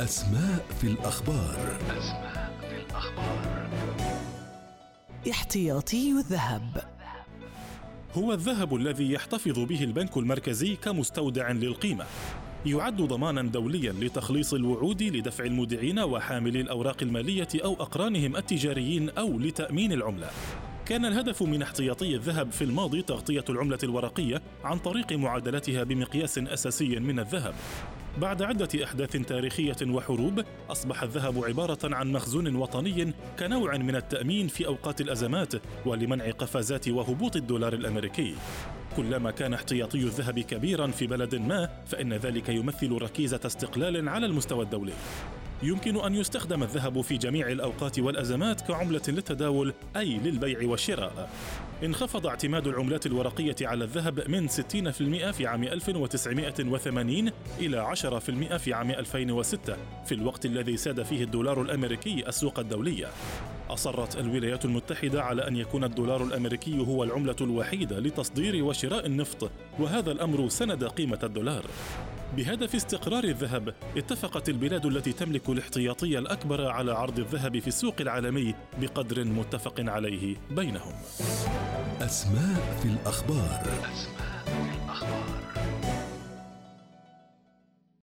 أسماء في الأخبار. أسماء في الأخبار احتياطي الذهب. هو الذهب الذي يحتفظ به البنك المركزي كمستودع للقيمة. يعد ضمانا دوليا لتخليص الوعود لدفع المودعين وحاملي الأوراق المالية أو أقرانهم التجاريين أو لتأمين العملة. كان الهدف من احتياطي الذهب في الماضي تغطية العملة الورقية عن طريق معادلتها بمقياس أساسي من الذهب. بعد عدة أحداث تاريخية وحروب أصبح الذهب عبارة عن مخزون وطني كنوع من التأمين في أوقات الأزمات ولمنع قفزات وهبوط الدولار الأمريكي. كلما كان احتياطي الذهب كبيرا في بلد ما فإن ذلك يمثل ركيزة استقلال على المستوى الدولي. يمكن أن يستخدم الذهب في جميع الأوقات والأزمات كعملة للتداول أي للبيع والشراء. انخفض اعتماد العملات الورقية على الذهب من 60% في عام 1980 إلى 10% في عام 2006 في الوقت الذي ساد فيه الدولار الأمريكي السوق الدولية. أصرت الولايات المتحدة على أن يكون الدولار الأمريكي هو العملة الوحيدة لتصدير وشراء النفط وهذا الأمر سند قيمة الدولار. بهدف استقرار الذهب اتفقت البلاد التي تملك الاحتياطي الأكبر على عرض الذهب في السوق العالمي بقدر متفق عليه بينهم. أسماء في الأخبار. أسماء في الأخبار.